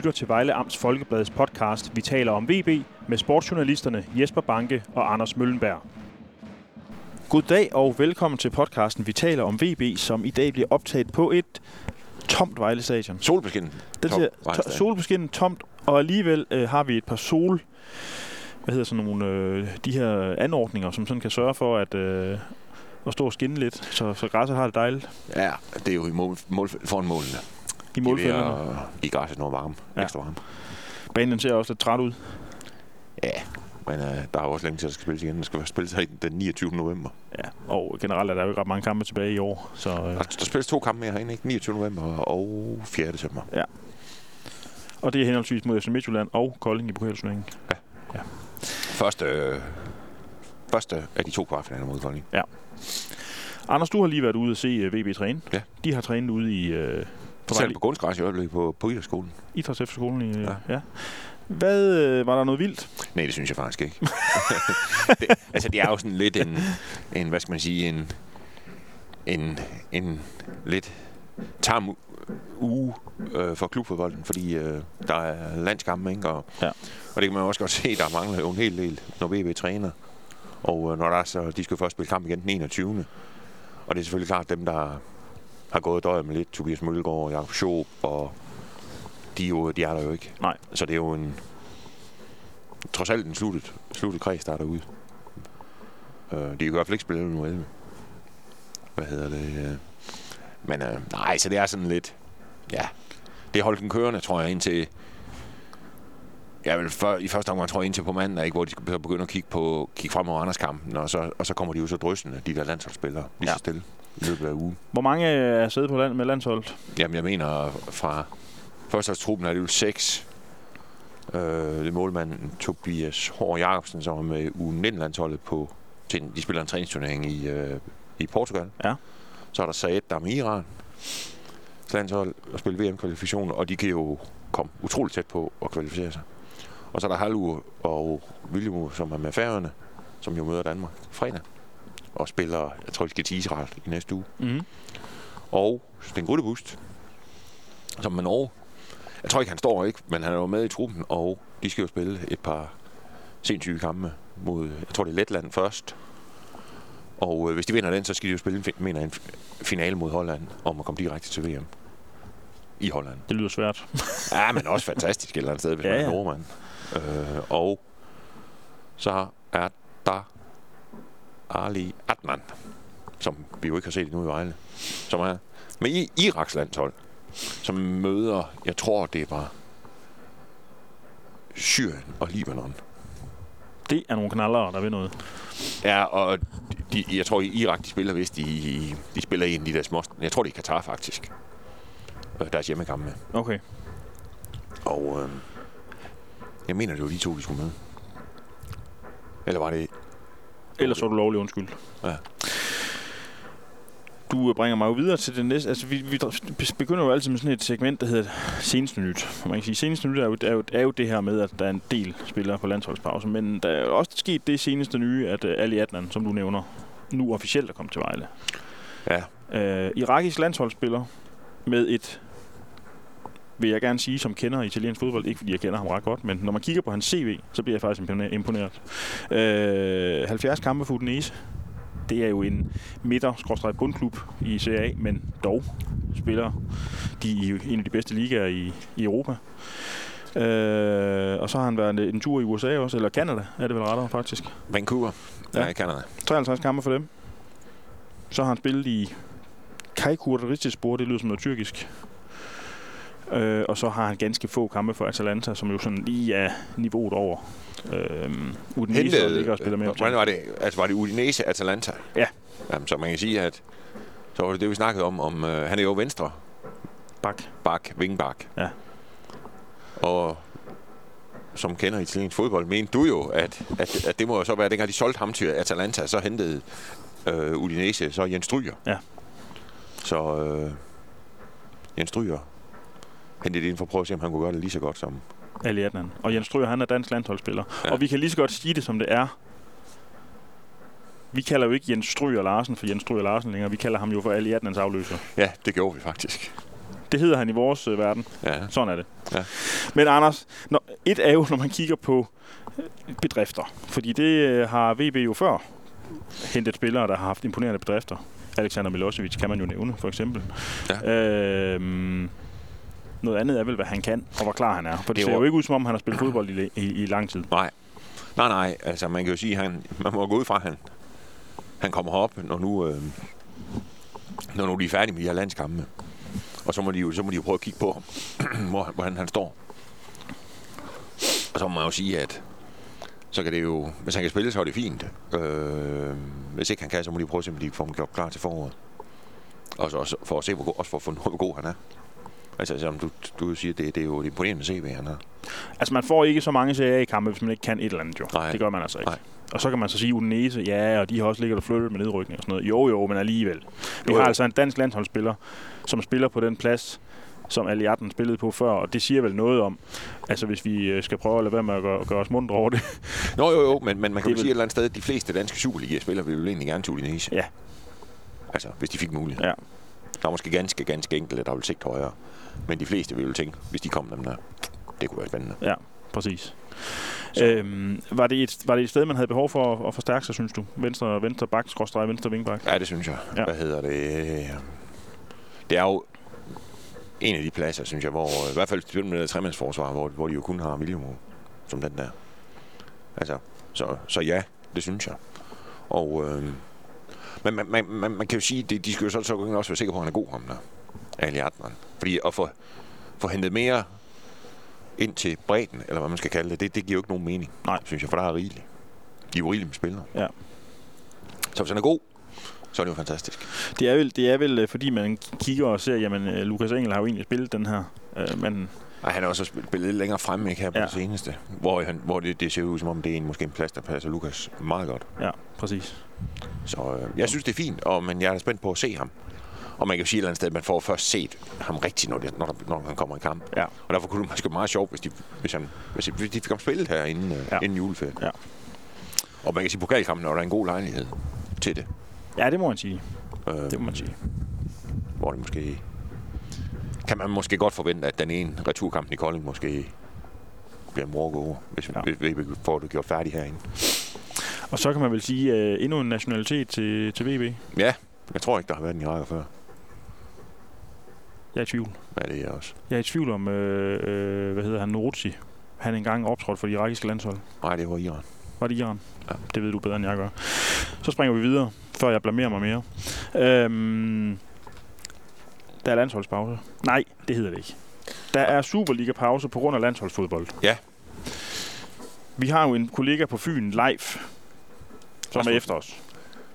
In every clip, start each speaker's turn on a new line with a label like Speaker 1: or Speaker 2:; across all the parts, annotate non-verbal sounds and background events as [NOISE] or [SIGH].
Speaker 1: lytter til Vejle Amts Folkebladets podcast Vi taler om VB med sportsjournalisterne Jesper Banke og Anders Møllenberg. Goddag og velkommen til podcasten Vi taler om VB, som i dag bliver optaget på et tomt Vejle Stadion.
Speaker 2: Solbeskin.
Speaker 1: Den ser to- solbeskinnet tomt, og alligevel øh, har vi et par sol... Hvad hedder sådan nogle... Øh, de her anordninger, som sådan kan sørge for at... Øh, at stå og skinne lidt, så, så græsset har det dejligt
Speaker 2: Ja, det er jo i mål, mål, foran målene.
Speaker 1: I målfælderne.
Speaker 2: I græsset noget varme.
Speaker 1: Ja.
Speaker 2: Ja. Ekstra varme.
Speaker 1: Banen ser også lidt træt ud.
Speaker 2: Ja, men øh, der er også længe til, at der skal spilles igen. Der skal spilles her den 29. november.
Speaker 1: Ja, og generelt er der jo ikke ret mange kampe tilbage i år, så... Øh,
Speaker 2: Der, der spilles to kampe mere herinde, ikke? 29. november og 4. december.
Speaker 1: Og det er henholdsvis mod FC Midtjylland og Kolding i pokalturneringen.
Speaker 2: Første, øh, første af de to kvartfinaler mod Kolding.
Speaker 1: Anders, du har lige været ude og se uh, VB træne.
Speaker 2: Ja.
Speaker 1: De har trænet ude i uh, på
Speaker 2: Selv på kunstgræs i øjeblikket på, på idrætsskolen.
Speaker 1: Idrætsefterskolen. I, ja.
Speaker 2: Ja.
Speaker 1: Hvad, uh, var der noget vildt?
Speaker 2: Nej, det synes jeg faktisk ikke. [LAUGHS] det, altså, det er jo sådan lidt en, en hvad skal man sige, en, en, en lidt tam uge øh, for klubfodbolden, fordi øh, der er landskampe, ikke? Og,
Speaker 1: Ja.
Speaker 2: og det kan man også godt se, der mangler jo en hel del, når VB træner. Og øh, når der er så, de skal først spille kamp igen den 21. Og det er selvfølgelig klart dem, der har gået døjet med lidt, Tobias Mølgaard og Jakob Schoop, og de, jo, de er der jo ikke.
Speaker 1: Nej.
Speaker 2: Så det er jo en, trods alt en sluttet, sluttet kreds, der er derude. Øh, de kan i hvert fald ikke spille nu 11. Hvad hedder det? Men øh, nej, så det er sådan lidt... Ja, det holdt den kørende, tror jeg, indtil... Ja, vel, for, i første omgang tror jeg indtil på mandag, ikke, hvor de skal begynde at kigge, på, kigge frem over Anders-kampen, og så, og så kommer de jo så dryssende, de der landsholdsspillere, lige
Speaker 1: Ja.
Speaker 2: så stille i løbet af ugen.
Speaker 1: Hvor mange er siddet på land med landsholdet?
Speaker 2: Jamen, jeg mener, fra førsteholdstruppen er det jo seks. Øh, det er målmanden Tobias Hård Jacobsen, som er med U19-landsholdet på... Til, de spiller en træningsturnering i, øh, i Portugal.
Speaker 1: Ja.
Speaker 2: Så er der Saed, der er med Iran. Landshold og spille VM-kvalifikationer, og de kan jo komme utroligt tæt på at kvalificere sig. Og så er der Halu og William, som er med færøerne, som jo møder Danmark fredag. Og spiller, jeg tror, de skal til Israel i næste uge
Speaker 1: Mm-hmm.
Speaker 2: og Sten Gruttebust, som med Norge. Jeg tror ikke, han står ikke, men han er jo med i truppen, og de skal jo spille et par sindssyge kampe mod, jeg tror det er Letland først. Og øh, hvis de vinder den, så skal de jo spille, mener, en finale mod Holland, om at komme direkte til VM. I Holland.
Speaker 1: Det lyder svært. [LAUGHS]
Speaker 2: Ja, men også fantastisk et eller andet sted, hvis
Speaker 1: Ja,
Speaker 2: ja, man er
Speaker 1: ja.
Speaker 2: nordmand. Øh, og så er der Ali Atman, som vi jo ikke har set endnu i Vejle, som er med i Iraks landshold, som møder, jeg tror det var Syrien og Libanon.
Speaker 1: Det er nogle knallere, der vil noget.
Speaker 2: Ja, og de, jeg tror i Irak, de spiller vist i, de spiller i en af de der små, jeg tror det er Katar faktisk, øh, deres hjemmekampe.
Speaker 1: Okay.
Speaker 2: Og øh, jeg mener, det var de to, de skulle med. Eller var det...
Speaker 1: Ellers var du lovlig undskyld.
Speaker 2: Ja.
Speaker 1: Du øh, bringer mig jo videre til det næste. Altså, vi, vi begynder jo altid med sådan et segment, der hedder seneste nyt. Man kan sige, seneste nyt er jo, er, jo, er jo det her med, at der er en del spillere på landsholdspause. Men der er jo også sket det seneste nye, at uh, Ali Adnan, som du nævner, nu officielt er kommet til Vejle.
Speaker 2: Ja,
Speaker 1: Uh, irakisk landsholdsspiller med et, vil jeg gerne sige, som kender italiensk fodbold. Ikke fordi jeg kender ham ret godt, men når man kigger på hans CV, så bliver jeg faktisk impone- imponeret. Uh, 70 kampe for Udinese. Det er jo en midter-bundklub i Serie A, men dog spiller de i en af de bedste ligaer i, i Europa. Øh, og så har han været en tur i USA også, eller Canada er det vel rettere faktisk.
Speaker 2: Vancouver.
Speaker 1: Ja.
Speaker 2: I Canada.
Speaker 1: 53 kampe for dem. Så har han spillet i Kaikur Rizespor, det lyder som noget tyrkisk. Øh, og så har han ganske få kampe for Atalanta, som jo sådan lige er niveauet over. Øh, Udinese og ligger og spiller mere.
Speaker 2: Hvordan var det? Altså, var det Udinese Atalanta?
Speaker 1: Ja.
Speaker 2: Jamen, så man kan sige, at så var det det, vi snakkede om. om øh, han er jo venstre
Speaker 1: Bak.
Speaker 2: bak, vingbak.
Speaker 1: Ja.
Speaker 2: Og som kender italiensk fodbold, mente du jo, at, at, at det må jo så være, dengang de solgte ham til Atalanta, så hentede øh, Udinese så Jens Stryger.
Speaker 1: Ja.
Speaker 2: Så øh, Jens Stryger hentede det ind for at prøve at se, om han kunne gøre det lige så godt som...
Speaker 1: Ali Adnan. Og Jens Stryger, han er dansk landsholdsspiller. Ja. Og vi kan lige så godt sige det, som det er. Vi kalder jo ikke Jens Stryger Larsen for Jens Stryger Larsen længere. Vi kalder ham jo for Ali Adnans afløser.
Speaker 2: Ja, det gjorde vi faktisk.
Speaker 1: Det hedder han i vores øh, verden.
Speaker 2: Ja.
Speaker 1: Sådan er det.
Speaker 2: Ja.
Speaker 1: Men Anders, når, et er jo, når man kigger på øh, bedrifter. Fordi det øh, har VB jo før hentet spillere, der har haft imponerende bedrifter. Alexander Milosevic kan man jo nævne, for eksempel.
Speaker 2: Ja.
Speaker 1: Øhm, noget andet er vel, hvad han kan, og hvor klar han er. For det,
Speaker 2: Det
Speaker 1: ser
Speaker 2: var-
Speaker 1: jo ikke ud, som om han har spillet fodbold i, i, i lang tid.
Speaker 2: Nej. Nej, nej. Altså, man kan jo sige, han, man må gå ud fra, at han, han kommer herop, når nu, øh, når nu de er færdige med de her landskampe. Og så må de jo, så må de jo prøve at kigge på, ham, [CLEARS THROAT] hvor, hvordan han står. Og så må man jo sige, at så kan det jo, hvis han kan spille, så er det fint. Øh, hvis ikke han kan, så må de prøve at se, om de får ham gjort klar til foråret. Og så også for at se, hvor god, også for at af, hvor god han er. Altså, som du, du siger, det, det er jo et imponerende CV, han har.
Speaker 1: Altså, man får ikke så mange CA-kampe, hvis man ikke kan et eller andet jo.
Speaker 2: Nej.
Speaker 1: Det gør man altså ikke.
Speaker 2: Nej.
Speaker 1: Og så kan man så sige Udinese, ja, og de har også ligget og flyttet med nedrykning og sådan noget. Jo, jo, men alligevel. Vi
Speaker 2: Jo,
Speaker 1: har
Speaker 2: jo.
Speaker 1: altså en dansk landsholdsspiller, som spiller på den plads, som Aliatten spillede på før, og det siger vel noget om, altså hvis vi øh, skal prøve at lade være med at gøre, gøre os mundre over det.
Speaker 2: Nå jo jo, men, men man kan jo sige et eller andet sted, at de fleste danske Superliga-spillere ville jo egentlig gerne til Udinese.
Speaker 1: Ja.
Speaker 2: Altså, hvis de fik mulighed.
Speaker 1: Ja.
Speaker 2: Der er måske ganske, ganske enkelte, der vil sigte højere. Men de fleste vil jo tænke, hvis de kom dem der, det kunne være spændende.
Speaker 1: Ja, præcis.
Speaker 2: Så.
Speaker 1: Øhm, var, det et, var det et sted, man havde behov for at, at forstærke sig, synes du? Venstre, venstre bak, skråstrej, venstre vingbak?
Speaker 2: Ja, det synes jeg.
Speaker 1: Ja.
Speaker 2: Hvad hedder det? Det er jo en af de pladser, synes jeg, hvor i hvert fald med det tremandsforsvar, hvor, hvor de jo kun har William som den der. Altså, så, så ja, det synes jeg. Og, øh, men man, man, man, man kan jo sige, de, de skal jo så, så også være sikre på, at han er god, ham der. Ali Atman. Fordi at få, få hentet mere ind til bredden, eller hvad man skal kalde det, det, det giver jo ikke nogen mening,
Speaker 1: Nej.
Speaker 2: synes jeg, for der er rigeligt. De er jo rigeligt med spillere.
Speaker 1: Ja.
Speaker 2: Så hvis han er god, så er det jo fantastisk.
Speaker 1: Det er vel, det er vel øh, fordi man kigger og ser, jamen øh, Lukas Engel har jo egentlig spillet den her, øh, men
Speaker 2: Nej, han er også spillet lidt længere fremme ikke, her på
Speaker 1: ja.
Speaker 2: det seneste. Hvor, han, hvor det, det ser ud som om, det er en, måske en plads, der passer Lukas meget godt.
Speaker 1: ja, præcis.
Speaker 2: Så øh, jeg synes, det er fint, og, men jeg er spændt på at se ham. Og man kan jo sige et eller andet sted, at man får først set ham rigtigt, når, det, når, der, når han kommer i kamp.
Speaker 1: Ja.
Speaker 2: Og derfor kunne det måske være meget sjovt, hvis de, hvis han, hvis de, fik ham spillet her inden, øh,
Speaker 1: Ja.
Speaker 2: inden juleferien.
Speaker 1: Ja.
Speaker 2: Og man kan sige, pokalkampen er der en god lejlighed til det.
Speaker 1: Ja, det må man sige.
Speaker 2: Øh,
Speaker 1: Det må man sige.
Speaker 2: Hvor det måske... Kan man måske godt forvente, at den ene returkamp i Kolding måske bliver en hvis,
Speaker 1: ja.
Speaker 2: hvis vi får det gjort færdigt herinde.
Speaker 1: Og så kan man vel sige, øh, endnu en nationalitet til, til VB.
Speaker 2: Ja, jeg tror ikke, der har været en iraker før.
Speaker 1: Jeg er i tvivl.
Speaker 2: Ja, det er jeg også.
Speaker 1: Jeg er i tvivl om, øh, øh, hvad hedder han, Norutsi. Han engang optrådt for de irakiske landshold.
Speaker 2: Nej, det var Iran.
Speaker 1: Var det Iran?
Speaker 2: Ja.
Speaker 1: Det ved du bedre, end jeg gør. Så springer vi videre, før jeg blamerer mig mere. Øhm, der er landsholdspause. Nej, det hedder det ikke. Der er Superliga-pause på grund af landsholdsfodbold.
Speaker 2: Ja.
Speaker 1: Vi har jo en kollega på Fyn, live, som er efter os.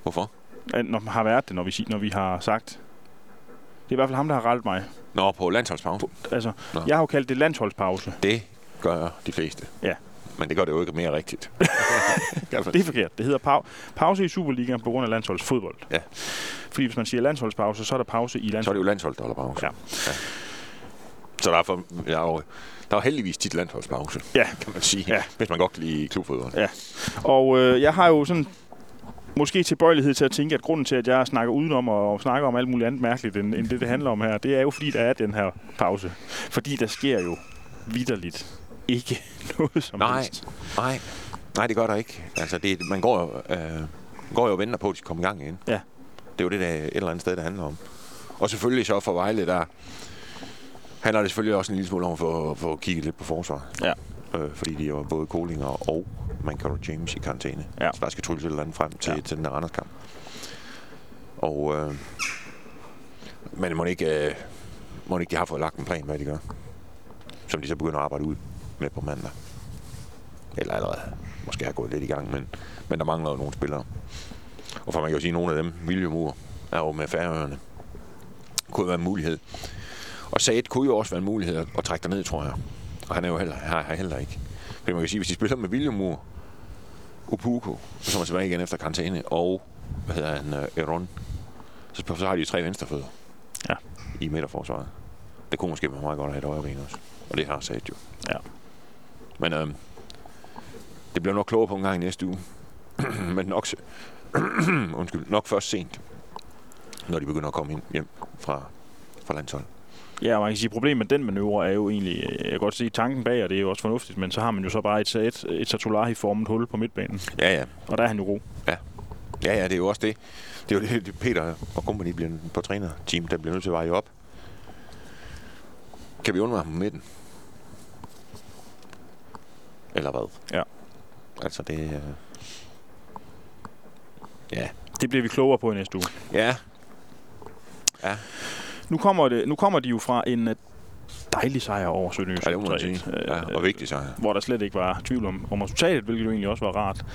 Speaker 2: Hvorfor?
Speaker 1: Når, har været det, når vi, når vi har sagt. Det er i hvert fald ham, der har rettet mig.
Speaker 2: Nå, på landsholdspause.
Speaker 1: Altså,
Speaker 2: Nå.
Speaker 1: jeg har jo kaldt det landsholdspause.
Speaker 2: Det gør de fleste.
Speaker 1: Ja.
Speaker 2: Men det gør det jo ikke mere rigtigt. [LAUGHS]
Speaker 1: Det er forkert. Det hedder pau- pause i Superligaen på grund af landsholdsfodbold.
Speaker 2: Ja.
Speaker 1: Fordi hvis man siger landsholdspause, så er der pause i
Speaker 2: Så er
Speaker 1: landshold.
Speaker 2: det jo landshold, der holder pause.
Speaker 1: Ja.
Speaker 2: ja. Så der er, for, der, er jo, der er heldigvis tit landsholdspause,
Speaker 1: Ja.
Speaker 2: kan man sige.
Speaker 1: Ja.
Speaker 2: Hvis man godt kan lide klubfodbold.
Speaker 1: Ja. Og øh, jeg har jo sådan måske tilbøjelighed til at tænke, at grunden til, at jeg snakker udenom og snakker om alt muligt andet mærkeligt, end, end det, det handler om her, det er jo, fordi der er den her pause. Fordi der sker jo vidderligt ikke [LAUGHS] noget som
Speaker 2: Nej.
Speaker 1: helst.
Speaker 2: Nej, nej, det gør der ikke. Altså, det, man går øh, går jo og venter på, at de kommer i gang igen.
Speaker 1: Ja.
Speaker 2: Det er jo det, der et eller andet sted, det handler om. Og selvfølgelig så for Vejle, der handler det selvfølgelig også en lille smule om at få, få kigget lidt på forsvaret.
Speaker 1: Ja.
Speaker 2: Øh, fordi de var både Kolinger og Mancaro James i karantæne.
Speaker 1: Ja.
Speaker 2: Så der skal trylles et eller andet frem til,
Speaker 1: Ja.
Speaker 2: til den der Randers kamp. Og, øh, men må ikke, øh, må ikke de har fået lagt en plan, hvad de gør. Som de så begynder at arbejde ud med på mandag. Eller allerede. Måske har gået lidt i gang, men, men der mangler jo nogle spillere. Og for man kan jo sige, at nogle af dem, William Ur, er jo med færøerne. Kunne være en mulighed. Og Saad kunne jo også være en mulighed at, at trække ned, tror jeg. Og han er jo heller, har, har heller ikke. Fordi man kan sige, hvis de spiller med William Ur, Upuko, som er tilbage igen efter karantæne, og hvad hedder han, uh, Eron, så, så har de tre venstrefødder
Speaker 1: Ja.
Speaker 2: i midterforsvaret. Det kunne måske være meget godt at have et højre ben også. Og det har Saad jo.
Speaker 1: Ja.
Speaker 2: Men øhm, det bliver nok klogere på en gang i næste uge. [CLEARS THROAT] Men nok, [CLEARS THROAT] undskyld, nok først sent, når de begynder at komme hjem fra, fra landshold.
Speaker 1: Ja, og man kan sige, at problemet med den manøvre er jo egentlig, øh, jeg kan godt sige, tanken bag, og det er jo også fornuftigt, men så har man jo så bare et, et, et Satulahi-formet hul på midtbanen,
Speaker 2: Ja, ja.
Speaker 1: og der er han jo god.
Speaker 2: Ja, ja, det er jo også det. Det er jo det, Peter og company bliver på trænerteam, der bliver nødt til at veje op. Kan vi undvære ham på midten? Eller hvad?
Speaker 1: Ja.
Speaker 2: Altså, det... Øh... Ja.
Speaker 1: Det bliver vi klogere på i næste uge.
Speaker 2: Ja. Ja,
Speaker 1: Nu kommer, det, nu kommer de jo fra en øh, dejlig sejr over Sønderjysk.
Speaker 2: ja det må man
Speaker 1: 3-1,
Speaker 2: sige.
Speaker 1: øh,
Speaker 2: Ja, og vigtigt så.
Speaker 1: Hvor der slet ikke var tvivl om, om resultatet, hvilket jo egentlig også var rart.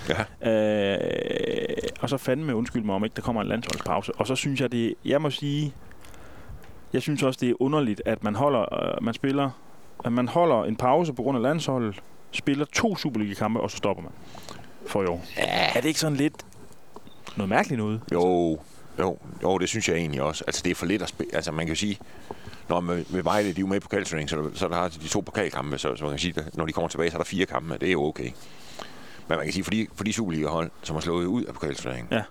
Speaker 2: Ja.
Speaker 1: Øh, og så fandme undskyld mig, om ikke der kommer en landsholdspause. Og så synes jeg, det jeg må sige, jeg synes også, det er underligt, at man holder, øh, man spiller, at man holder en pause på grund af landsholdet, spiller to Superliga-kampe, og så stopper man for i år.
Speaker 2: Ja.
Speaker 1: Er det ikke sådan lidt noget mærkeligt noget?
Speaker 2: Jo, jo, jo, det synes jeg egentlig også. Altså, det er for lidt at spille. Altså, man kan jo sige, når med, med Vejle, de er jo med i pokalturneringen, så, der- så der har de to pokalkampe, så, så man kan sige, at når de kommer tilbage, så er der fire kampe. Det er jo okay. Men man kan sige, for de, for de Superliga-hold, som har slået ud af pokalturneringen,
Speaker 1: Ja.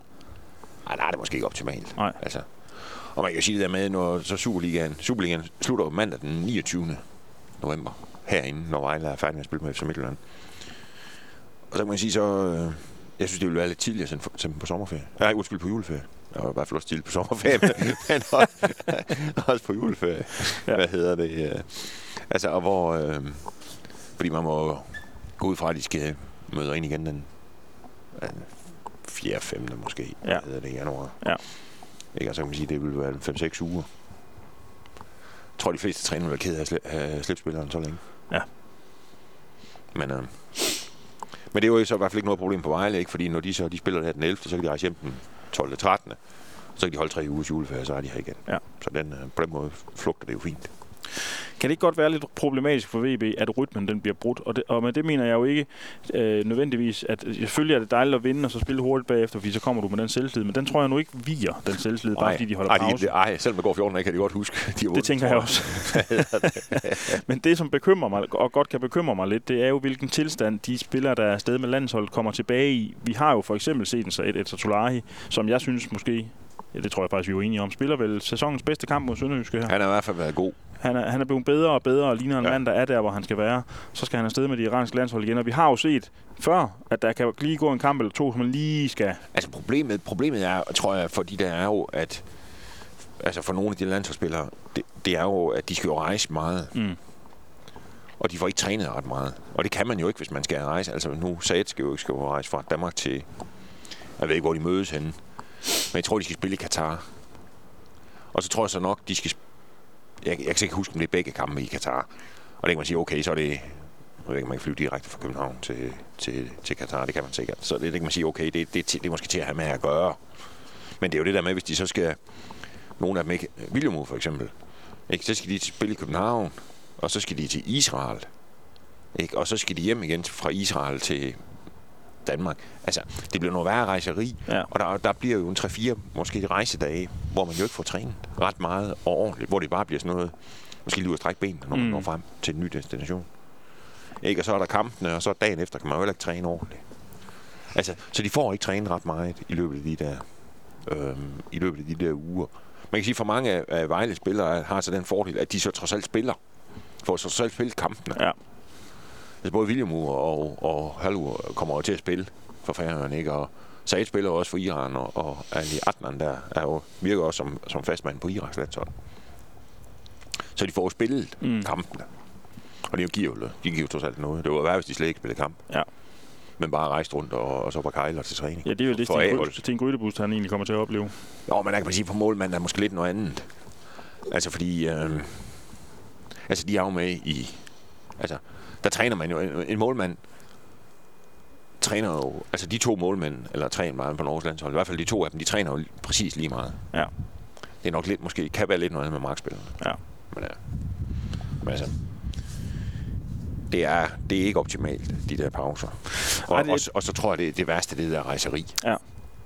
Speaker 2: ej, der er det måske ikke optimalt.
Speaker 1: Nej.
Speaker 2: Altså, og man kan jo sige det der med, når så Superligaen, Superligaen slutter jo mandag den 29. november herinde, når Vejle er færdig med at spille med FC Midtjylland. Og så kan man sige så, øh, jeg synes, det ville være lidt tidligere at sende, på sommerferie. Nej, undskyld, på juleferie. Jeg var i hvert fald også tidligt på sommerferie, [LAUGHS] men, men også, [LAUGHS] også på juleferie.
Speaker 1: Ja.
Speaker 2: Hvad hedder det? øh, Altså, og hvor... Øh, fordi man må gå ud fra, at de skal møde ind igen den øh, 4. 5. måske.
Speaker 1: Ja.
Speaker 2: Hvad hedder det i januar.
Speaker 1: Ja.
Speaker 2: Ikke? Og så kan man sige, at det vil være 5-6 uger. Jeg tror, de fleste træner vil være ked af at slippe spilleren så længe.
Speaker 1: Ja.
Speaker 2: Men, øh, men det er jo så i hvert fald ikke noget problem på Vejle, ikke? fordi når de så de spiller her den 11., så kan de rejse hjem den 12. 13. Så kan de holde tre ugers juleferie, så er de her igen.
Speaker 1: Ja.
Speaker 2: Så den, øh, på den måde flugter det jo fint.
Speaker 1: Kan det ikke godt være lidt problematisk for VB, at rytmen den bliver brudt? Og, det, og med det mener jeg jo ikke øh, nødvendigvis, at selvfølgelig er det dejligt at vinde og så spille hurtigt bagefter, fordi så kommer du med den selvtillid. Men den tror jeg nu ikke viger, den selvtillid, bare fordi de holder
Speaker 2: ej,
Speaker 1: pause.
Speaker 2: De, ej, selv med går 14 kan de godt huske. De
Speaker 1: Det tænker jeg også. [LAUGHS] Men det, som bekymrer mig, og godt kan bekymre mig lidt, det er jo, hvilken tilstand de spillere, der er afsted med landsholdet, kommer tilbage i. Vi har jo for eksempel set en Said Etatolahi, som jeg synes måske, ja, det tror jeg faktisk, vi er jo enige om, spiller vel sæsonens bedste kamp mod Sønderjyske her.
Speaker 2: Han har i hvert fald været god.
Speaker 1: Han er, han er blevet bedre og bedre og ligner en ja. Mand, der er der, hvor han skal være. Så skal han afsted med det iranske landshold igen. Og vi har jo set før, at der kan lige gå en kamp eller to, som man lige skal...
Speaker 2: Altså problemet, problemet er, tror jeg, for de der er jo, at altså for nogle af de landsholdsspillere, det, det er jo, at de skal jo rejse meget,
Speaker 1: Mm.
Speaker 2: og de får ikke trænet ret meget. Og det kan man jo ikke, hvis man skal rejse. Altså nu, Saad skal jo ikke skal rejse fra Danmark til, jeg ved ikke, hvor de mødes henne, men jeg tror, de skal spille i Katar. Og så tror jeg så nok, de skal... Jeg, jeg kan ikke huske, om det er begge kampe i Katar. Og det kan man sige, okay, så er det... Jeg ved ikke, man kan flyve direkte fra København til, til, til Katar. Det kan man sikkert. Så det, det kan man sige, okay, det, det, det, det er måske til at have med at gøre. Men det er jo det der med, hvis de så skal... Nogle af dem ikke... William for eksempel. Ikke? Så skal de spille i København. Og så skal de til Israel. Ikke? Og så skal de hjem igen fra Israel til Danmark. Altså, det bliver noget værre rejseri.
Speaker 1: Ja.
Speaker 2: Og der, der bliver jo en 3-4 måske rejsedage, hvor man jo ikke får trænet ret meget og ordentligt. Hvor det bare bliver sådan noget, måske lige ud at strække benene, når man
Speaker 1: Mm.
Speaker 2: når frem til en ny destination. Ikke? Og så er der kampene, og så dagen efter kan man jo heller ikke træne ordentligt. Altså, så de får ikke trænet ret meget i løbet af de der, øhm, i løbet af de der uger. Man kan sige, for mange af, af Vejle spillere har så den fordel, at de så trods alt spiller. For så trods alt spille kampene.
Speaker 1: Ja.
Speaker 2: Altså både William og, og Halu kommer til at spille for Færøerne, ikke? Og Said spiller også for Iran, og, og Ali Adnan der er jo, virker også som, som fastmand på Iraks landshold. Så de får spillet
Speaker 1: Mm.
Speaker 2: kampene. Og det giver jo, de giver jo trods alt noget. Det var værd, hvis de slet ikke spillede kamp.
Speaker 1: Ja.
Speaker 2: Men bare rejst rundt og, og så var kejler til træning.
Speaker 1: Ja, det er jo det,
Speaker 2: For
Speaker 1: Sten, Sten Grydebust, han egentlig kommer til at opleve.
Speaker 2: Jo, men der kan man sige, på målmanden er måske lidt noget andet. Altså fordi, øh, altså de er jo med i, altså der træner man jo, en, en målmand træner jo, altså de to målmænd, eller træner meget på Norges landshold, i hvert fald de to af dem, de træner jo præcis lige meget.
Speaker 1: Ja.
Speaker 2: Det er nok lidt, måske kan være lidt noget med markspillerne.
Speaker 1: Ja.
Speaker 2: Men, ja. men altså, det er, det er ikke optimalt, de der pauser. Og,
Speaker 1: Ej, det-
Speaker 2: og, og, så tror jeg, det, det værste, det er der rejseri.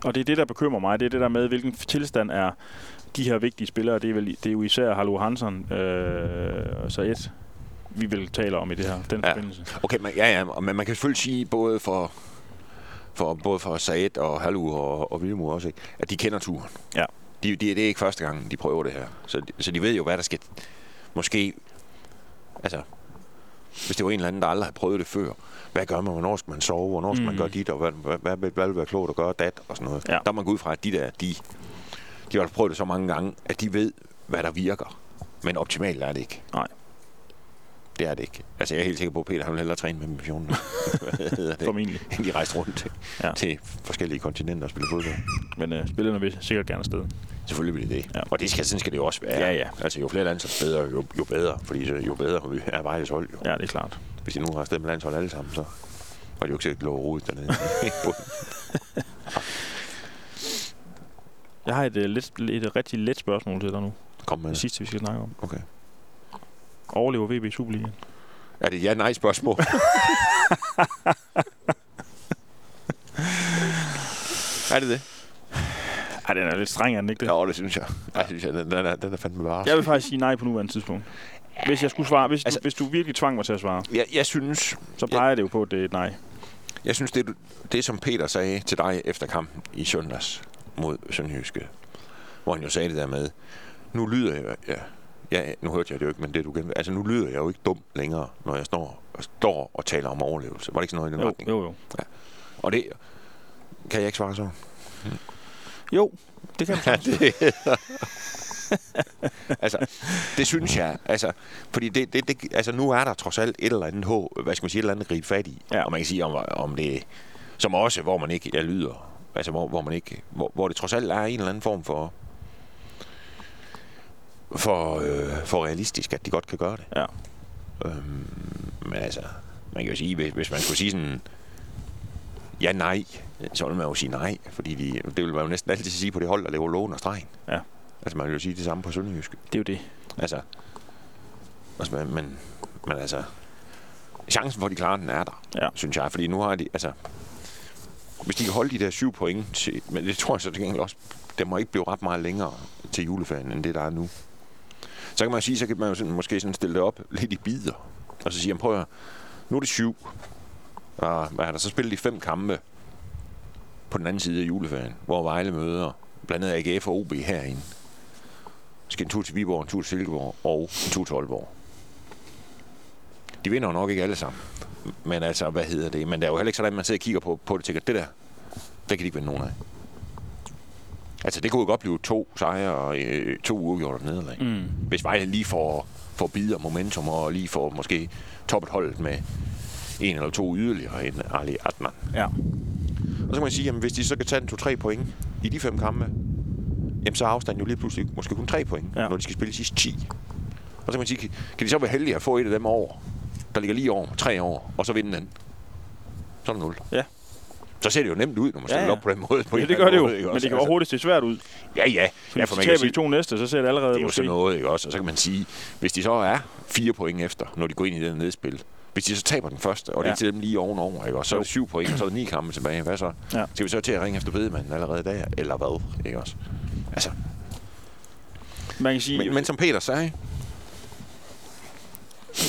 Speaker 1: Og det er det, der bekymrer mig. Det er det der med, hvilken tilstand er de her vigtige spillere. Det er, vel, det er jo især Hallo Hansen øh, og Saed, vi vil tale om i det her, den
Speaker 2: Ja.
Speaker 1: forbindelse.
Speaker 2: Okay, men, ja, ja, men man kan selvfølgelig sige, både for, for, både for Said og Halu og, og Vilmo også, ikke, at de kender turen.
Speaker 1: Ja.
Speaker 2: De, de, det er ikke første gang, de prøver det her. Så, så de ved jo, hvad der skal, måske, altså, hvis det var en eller anden, der aldrig har prøvet det før, hvad gør man, hvornår skal man sove, hvornår skal mm. man gøre dit, og hvad, hvad, hvad, hvad, hvad vil være klogt at gøre dat, og sådan noget.
Speaker 1: Ja.
Speaker 2: Der er man gå ud fra, at de der, de, de har prøvet det så mange gange, at de ved, hvad der virker. Men optimalt er det ikke.
Speaker 1: Nej.
Speaker 2: Det er det ikke. Altså, jeg er helt sikker på, at Peter han vil hellere træne med missionen. [LAUGHS] Det?
Speaker 1: Formentlig.
Speaker 2: End de rejste rundt til,
Speaker 1: Ja.
Speaker 2: til forskellige kontinenter og spille fodbold.
Speaker 1: Men øh, spillerne vil sikkert gerne afsted.
Speaker 2: Selvfølgelig vil det det.
Speaker 1: Ja.
Speaker 2: Og det skal, sådan skal det jo også være.
Speaker 1: Ja, ja.
Speaker 2: Altså, jo flere landshold bedre, jo, jo bedre. Fordi så, jo bedre er Vejles hold. Jo.
Speaker 1: Ja, det er klart.
Speaker 2: Hvis de nu har afsted med landshold alle sammen, så var de jo ikke sikkert lov rodet dernede. [LAUGHS]
Speaker 1: Jeg har et, øh, let, et rigtig let spørgsmål til dig nu.
Speaker 2: Kom med
Speaker 1: Det
Speaker 2: det.
Speaker 1: sidste, vi skal snakke om.
Speaker 2: Okay.
Speaker 1: Overlever VB Superligaen?
Speaker 2: Er det ja-nej spørgsmål? [LAUGHS] er det det?
Speaker 1: Ej, den er lidt streng, er den ikke det?
Speaker 2: Ja, det synes jeg. Jeg synes, jeg, den, den, er, den er fandme bare.
Speaker 1: Jeg vil faktisk sige nej på nuværende tidspunkt. Hvis jeg skulle svare, hvis, altså, du, hvis du virkelig tvang mig til at svare,
Speaker 2: Jeg, jeg synes,
Speaker 1: så peger det jo på, at det er et nej.
Speaker 2: jeg synes det, du- det, som Peter sagde til dig efter kampen i søndags mod Sønderjyske, hvor han jo sagde det der med, nu lyder jeg, ja, ja, nu hørte jeg det jo ikke, men det du gennem, altså nu lyder jeg jo ikke dum længere, når jeg står, står og taler om overlevelse. Var det ikke sådan noget i den
Speaker 1: Jo,
Speaker 2: retning?
Speaker 1: jo, jo.
Speaker 2: Og det kan jeg ikke svare så.
Speaker 1: Jo, det kan [LAUGHS]
Speaker 2: Ja,
Speaker 1: sagtens.
Speaker 2: det, [LAUGHS] altså, det synes jeg, altså, fordi det, det, det, altså, nu er der trods alt et eller andet håb, hvad skal man sige, et eller andet gribe fat i.
Speaker 1: Ja.
Speaker 2: Og man kan sige, om, om det, som også, hvor man ikke, jeg lyder, altså, hvor, hvor man ikke, hvor, hvor det trods alt er en eller anden form for, for, øh, for realistisk, at de godt kan gøre det.
Speaker 1: Ja.
Speaker 2: Øhm, men altså, man kan jo sige, hvis, hvis man skulle sige sådan, ja, nej, så vil man jo sige nej, fordi de, det vil man jo næsten altid sige på det hold, der laver lån og stregen.
Speaker 1: Ja.
Speaker 2: Altså, man vil jo sige det samme på Sønderjysk.
Speaker 1: Det er jo det.
Speaker 2: Altså, altså men, men, men altså, chancen for, at de klarer den, er der,
Speaker 1: Ja.
Speaker 2: synes jeg. Fordi nu har de, altså, hvis de kan holde de der syv point, til, men det tror jeg så til gengæld også, det må ikke blive ret meget længere til juleferien, end det, der er nu. Så kan man jo sige, så kan man jo sådan, måske sådan stille det op lidt i bider, og så sige, man, prøv at, høre, nu er det syv, og hvad har der, så spillet de fem kampe på den anden side af juleferien, hvor Vejle møder blandt andet AGF og OB herinde. Skal en tur til Viborg, en tur til Silkeborg og en tur til Aalborg. De vinder jo nok ikke alle sammen. Men altså, hvad hedder det? Men det er jo heller ikke sådan, at man sidder og kigger på, på det og tænker, det der, det kan de ikke vinde nogen af. Altså, det kunne jo godt blive to sejre og øh, to uafgjorte nederlag.
Speaker 1: Mm.
Speaker 2: Hvis Vejle lige får, får bid og momentum og lige får måske toppet holdet med en eller to yderligere end Ali Adnan.
Speaker 1: Ja.
Speaker 2: Og så kan man sige, at hvis de så kan tage en 2-3 point i de fem kampe, jamen så er afstanden jo lige pludselig måske kun 3 point,
Speaker 1: Ja.
Speaker 2: når de skal spille sidste 10. Og så kan man sige, kan- de så være heldige at få et af dem over, der ligger lige over, 3 år, og så vinde den. Så er det 0.
Speaker 1: Ja.
Speaker 2: Så ser det jo nemt ud, når man
Speaker 1: Ja,
Speaker 2: stiller
Speaker 1: ja.
Speaker 2: op på den måde. På
Speaker 1: ja, det gør det jo.
Speaker 2: måde,
Speaker 1: Men
Speaker 2: også?
Speaker 1: det kan
Speaker 2: Altså,
Speaker 1: jo hurtigt se svært ud.
Speaker 2: Ja, ja.
Speaker 1: For
Speaker 2: ja for man kan sige,
Speaker 1: de to næste, så ser det allerede
Speaker 2: det er jo
Speaker 1: måske...
Speaker 2: sådan noget, ikke også? Og så kan man sige, hvis de så er fire point efter, når de går ind i den nedspil, hvis de så taber den første, og det
Speaker 1: Ja.
Speaker 2: er til dem lige ovenover, ikke? Og så er det syv point, og så er det ni kampe tilbage. Hvad så?
Speaker 1: Ja.
Speaker 2: Skal vi så til at ringe efter bedemanden allerede der? Eller hvad? Ikke også? Altså,
Speaker 1: Man kan sige...
Speaker 2: men, men som Peter sagde,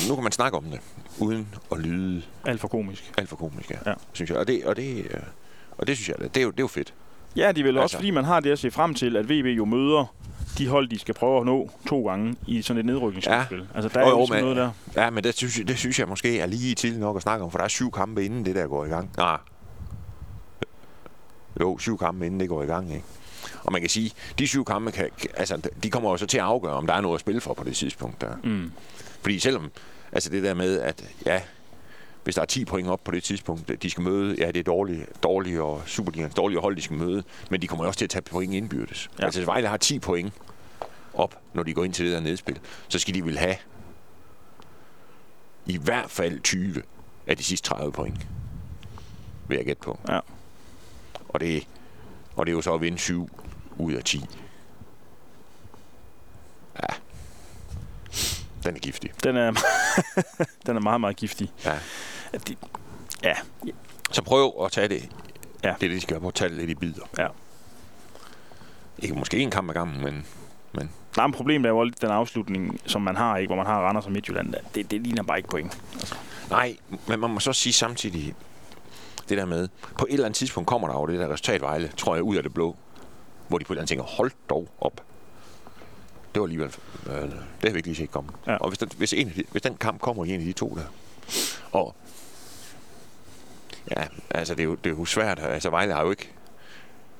Speaker 2: nu kan man snakke om det, uden at lyde
Speaker 1: Alt for komisk.
Speaker 2: alt for komisk, ja.
Speaker 1: Ja.
Speaker 2: synes jeg. Og det, og det, øh, og det synes jeg, det er jo, det er jo fedt.
Speaker 1: Ja, de vil altså. også, fordi man har det at se frem til, at VB jo møder de hold, de skal prøve at nå to gange i sådan et nedrykningsspil. Ja. Altså, der er
Speaker 2: Jo,
Speaker 1: jo, ligesom
Speaker 2: men-
Speaker 1: noget der.
Speaker 2: Ja, men det synes, jeg, det synes jeg måske er lige tidligt nok at snakke om, for der er syv kampe inden det der går i gang. Nej. Jo, syv kampe inden det går i gang, ikke? Og man kan sige, de syv kampe, kan, kan- altså, de kommer jo så til at afgøre, om der er noget at spille for på det tidspunkt. Der.
Speaker 1: Mm.
Speaker 2: Fordi selvom, altså det der med, at ja, hvis der er 10 point op på det tidspunkt, de skal møde, ja, det er dårlige, dårlige og Superligans dårlige hold, de skal møde, men de kommer også til at tage point indbyrdes.
Speaker 1: Ja.
Speaker 2: Altså hvis Vejle har 10 point op, når de går ind til det der nedspil, så skal de vil have i hvert fald 20 af de sidste 30 point. Vil jeg gætte på.
Speaker 1: Ja.
Speaker 2: Og det, og det er jo så at vinde 7 ud af 10. Ja. Den er giftig.
Speaker 1: Den er, [LAUGHS] den er meget, meget giftig.
Speaker 2: Ja.
Speaker 1: At de, ja,
Speaker 2: Så prøv at tage det.
Speaker 1: Ja.
Speaker 2: Det er det, de skal gøre. At tage det lidt i bidder.
Speaker 1: Ja.
Speaker 2: Ikke måske en kamp ad gangen, men, men
Speaker 1: der er en problem, der er jo lidt den afslutning, som man har, ikke, hvor man har Randers og Midtjylland. Det, det ligner bare ikke point. Altså,
Speaker 2: nej, men man må så sige samtidig det der med, på et eller andet tidspunkt kommer der jo det der resultatvejle, tror jeg, ud af det blå, hvor de på et eller andet tænker, hold dog op. det var alligevel... Øh, det har vi ikke lige set komme.
Speaker 1: Ja.
Speaker 2: Og hvis den, hvis, en hvis den kamp kommer i en af de to der, og... Ja, altså det er jo, det er jo svært. Altså Vejle har jo ikke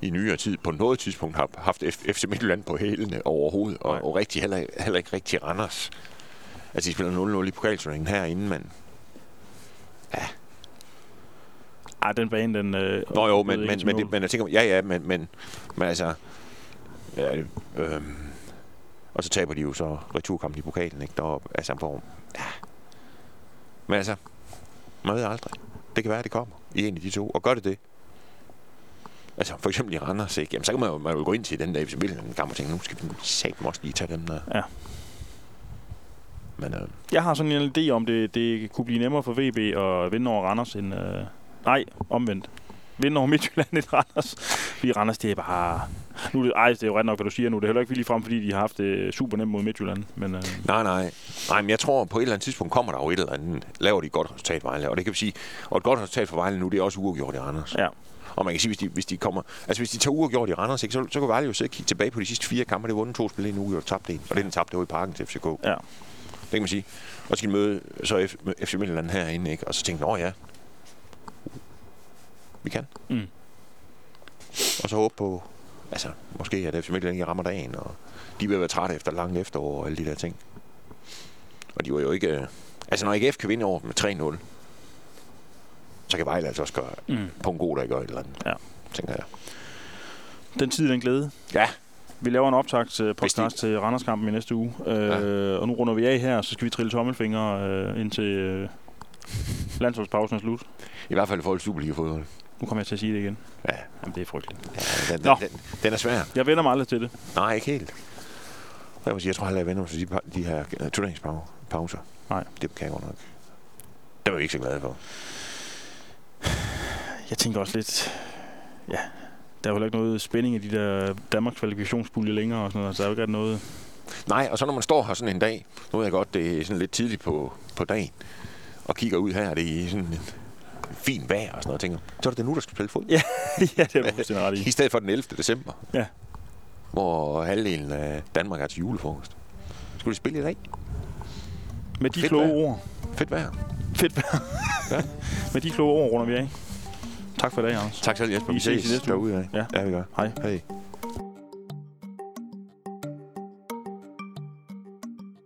Speaker 2: i nyere tid på noget tidspunkt har haft FC Midtjylland på hælene overhovedet,
Speaker 1: Nej.
Speaker 2: og, og rigtig, heller, heller ikke rigtig Randers. Altså, de spiller 0-0 i pokalturneringen herinde, men...
Speaker 1: Ej, den bane, den... Øh,
Speaker 2: Nå jo, men, men, men, det, men jeg tænker, ja, ja, men, men, men altså... Ja, øh, og så taber de jo så returkampen i pokalen, ikke? Deroppe, altså, hvor, ja. Men altså, man ved aldrig. Det kan være, at det kommer i en af de to. Og gør det det, altså for eksempel i Randers, ikke? Jamen, så kan man jo, man jo gå ind til den der FC Midtjylland kamp og tænke, nu skal vi satme også lige tage dem der.
Speaker 1: Ja.
Speaker 2: Men øh,
Speaker 1: Jeg har sådan en idé om, det, det kunne blive nemmere for VB at vinde over Randers end... Øh, nej, omvendt. Vinde over Midtjylland end Randers. Fordi Randers, det er bare... Nu er det, ej, det er jo ret nok, hvad du siger nu. Det er heller ikke lige frem, fordi de har haft det super nemt mod Midtjylland. Men øh,
Speaker 2: Nej, nej. Nej, men jeg tror, på et eller andet tidspunkt kommer der jo et eller andet. Laver de et godt resultat, Vejle. Og det kan vi sige, og et godt resultat for Vejle nu, det er også uafgjort i Randers.
Speaker 1: ja,
Speaker 2: Og man kan sige, hvis de, hvis de kommer... Altså, hvis de tager uafgjort i Randers, ikke, så, så kan Vejle jo sidde og kigge tilbage på de sidste fire kampe. Det vundet to spil, en uafgjort tabt en. Og det den tabte, det var i parken til FCK.
Speaker 1: ja.
Speaker 2: Det kan man sige. Og så skal de møde så F, FC Midtjylland herinde, ikke? Og så tænke, åh ja, vi kan.
Speaker 1: Mm.
Speaker 2: Og så håbe på, altså, måske at FC Midtjylland ikke rammer dagen, og de vil være trætte efter langt efterår og alle de der ting. Og de var jo ikke... øh, Altså, når AGF kan vinde over med 3-0, så kan Vejle altså også gøre
Speaker 1: Mm.
Speaker 2: på en god dag gøre et eller andet.
Speaker 1: Ja.
Speaker 2: Tænker jeg.
Speaker 1: Den tid, den glæde.
Speaker 2: Ja,
Speaker 1: Vi laver en optag til
Speaker 2: Hvis de-
Speaker 1: podcast til Randerskampen i næste uge. Øh, Og nu runder vi af her, så skal vi trille tommelfingre øh, indtil øh, landsholdspausen er slut.
Speaker 2: i hvert fald til Superliga-fodbold.
Speaker 1: Nu kommer jeg til at sige det igen.
Speaker 2: Ja,
Speaker 1: Jamen, det er frygteligt.
Speaker 2: ja den,
Speaker 1: Nå.
Speaker 2: den, den, er svær.
Speaker 1: Jeg vender mig aldrig til det.
Speaker 2: Nej, ikke helt. Jeg, vil sige, jeg tror heller, jeg vender mig til de, de her uh, turneringspauser.
Speaker 1: Nej.
Speaker 2: Det kan jeg godt nok. Det var jeg ikke så glad for.
Speaker 1: Jeg tænker også lidt... Ja, der er jo ikke noget spænding i de der Danmarks kvalifikationspulje længere og sådan noget. Så der er jo ikke noget...
Speaker 2: Nej, og så når man står her sådan en dag, nu ved jeg godt, det er sådan lidt tidligt på, på dagen, og kigger ud her, det er sådan fin vejr og sådan noget, og tænker, så er det nu, der skal spille fodbold. [LAUGHS]
Speaker 1: Ja, ja det er fuldstændig ret i.
Speaker 2: I stedet for den 11. december.
Speaker 1: Ja.
Speaker 2: Hvor halvdelen af Danmark er til julefrokost. Skulle de spille i dag?
Speaker 1: Med de
Speaker 2: Fedt
Speaker 1: kloge
Speaker 2: vejr.
Speaker 1: ord.
Speaker 2: Fedt vejr.
Speaker 1: Fedt vejr.
Speaker 2: Ja. [LAUGHS]
Speaker 1: Med de kloge ord runder vi af. Tak for i dag, Anders.
Speaker 2: Tak selv, Jesper.
Speaker 1: Vi ses uge.
Speaker 2: derude af.
Speaker 1: Ja.
Speaker 2: ja, vi gør.
Speaker 1: Hej.
Speaker 2: Hej.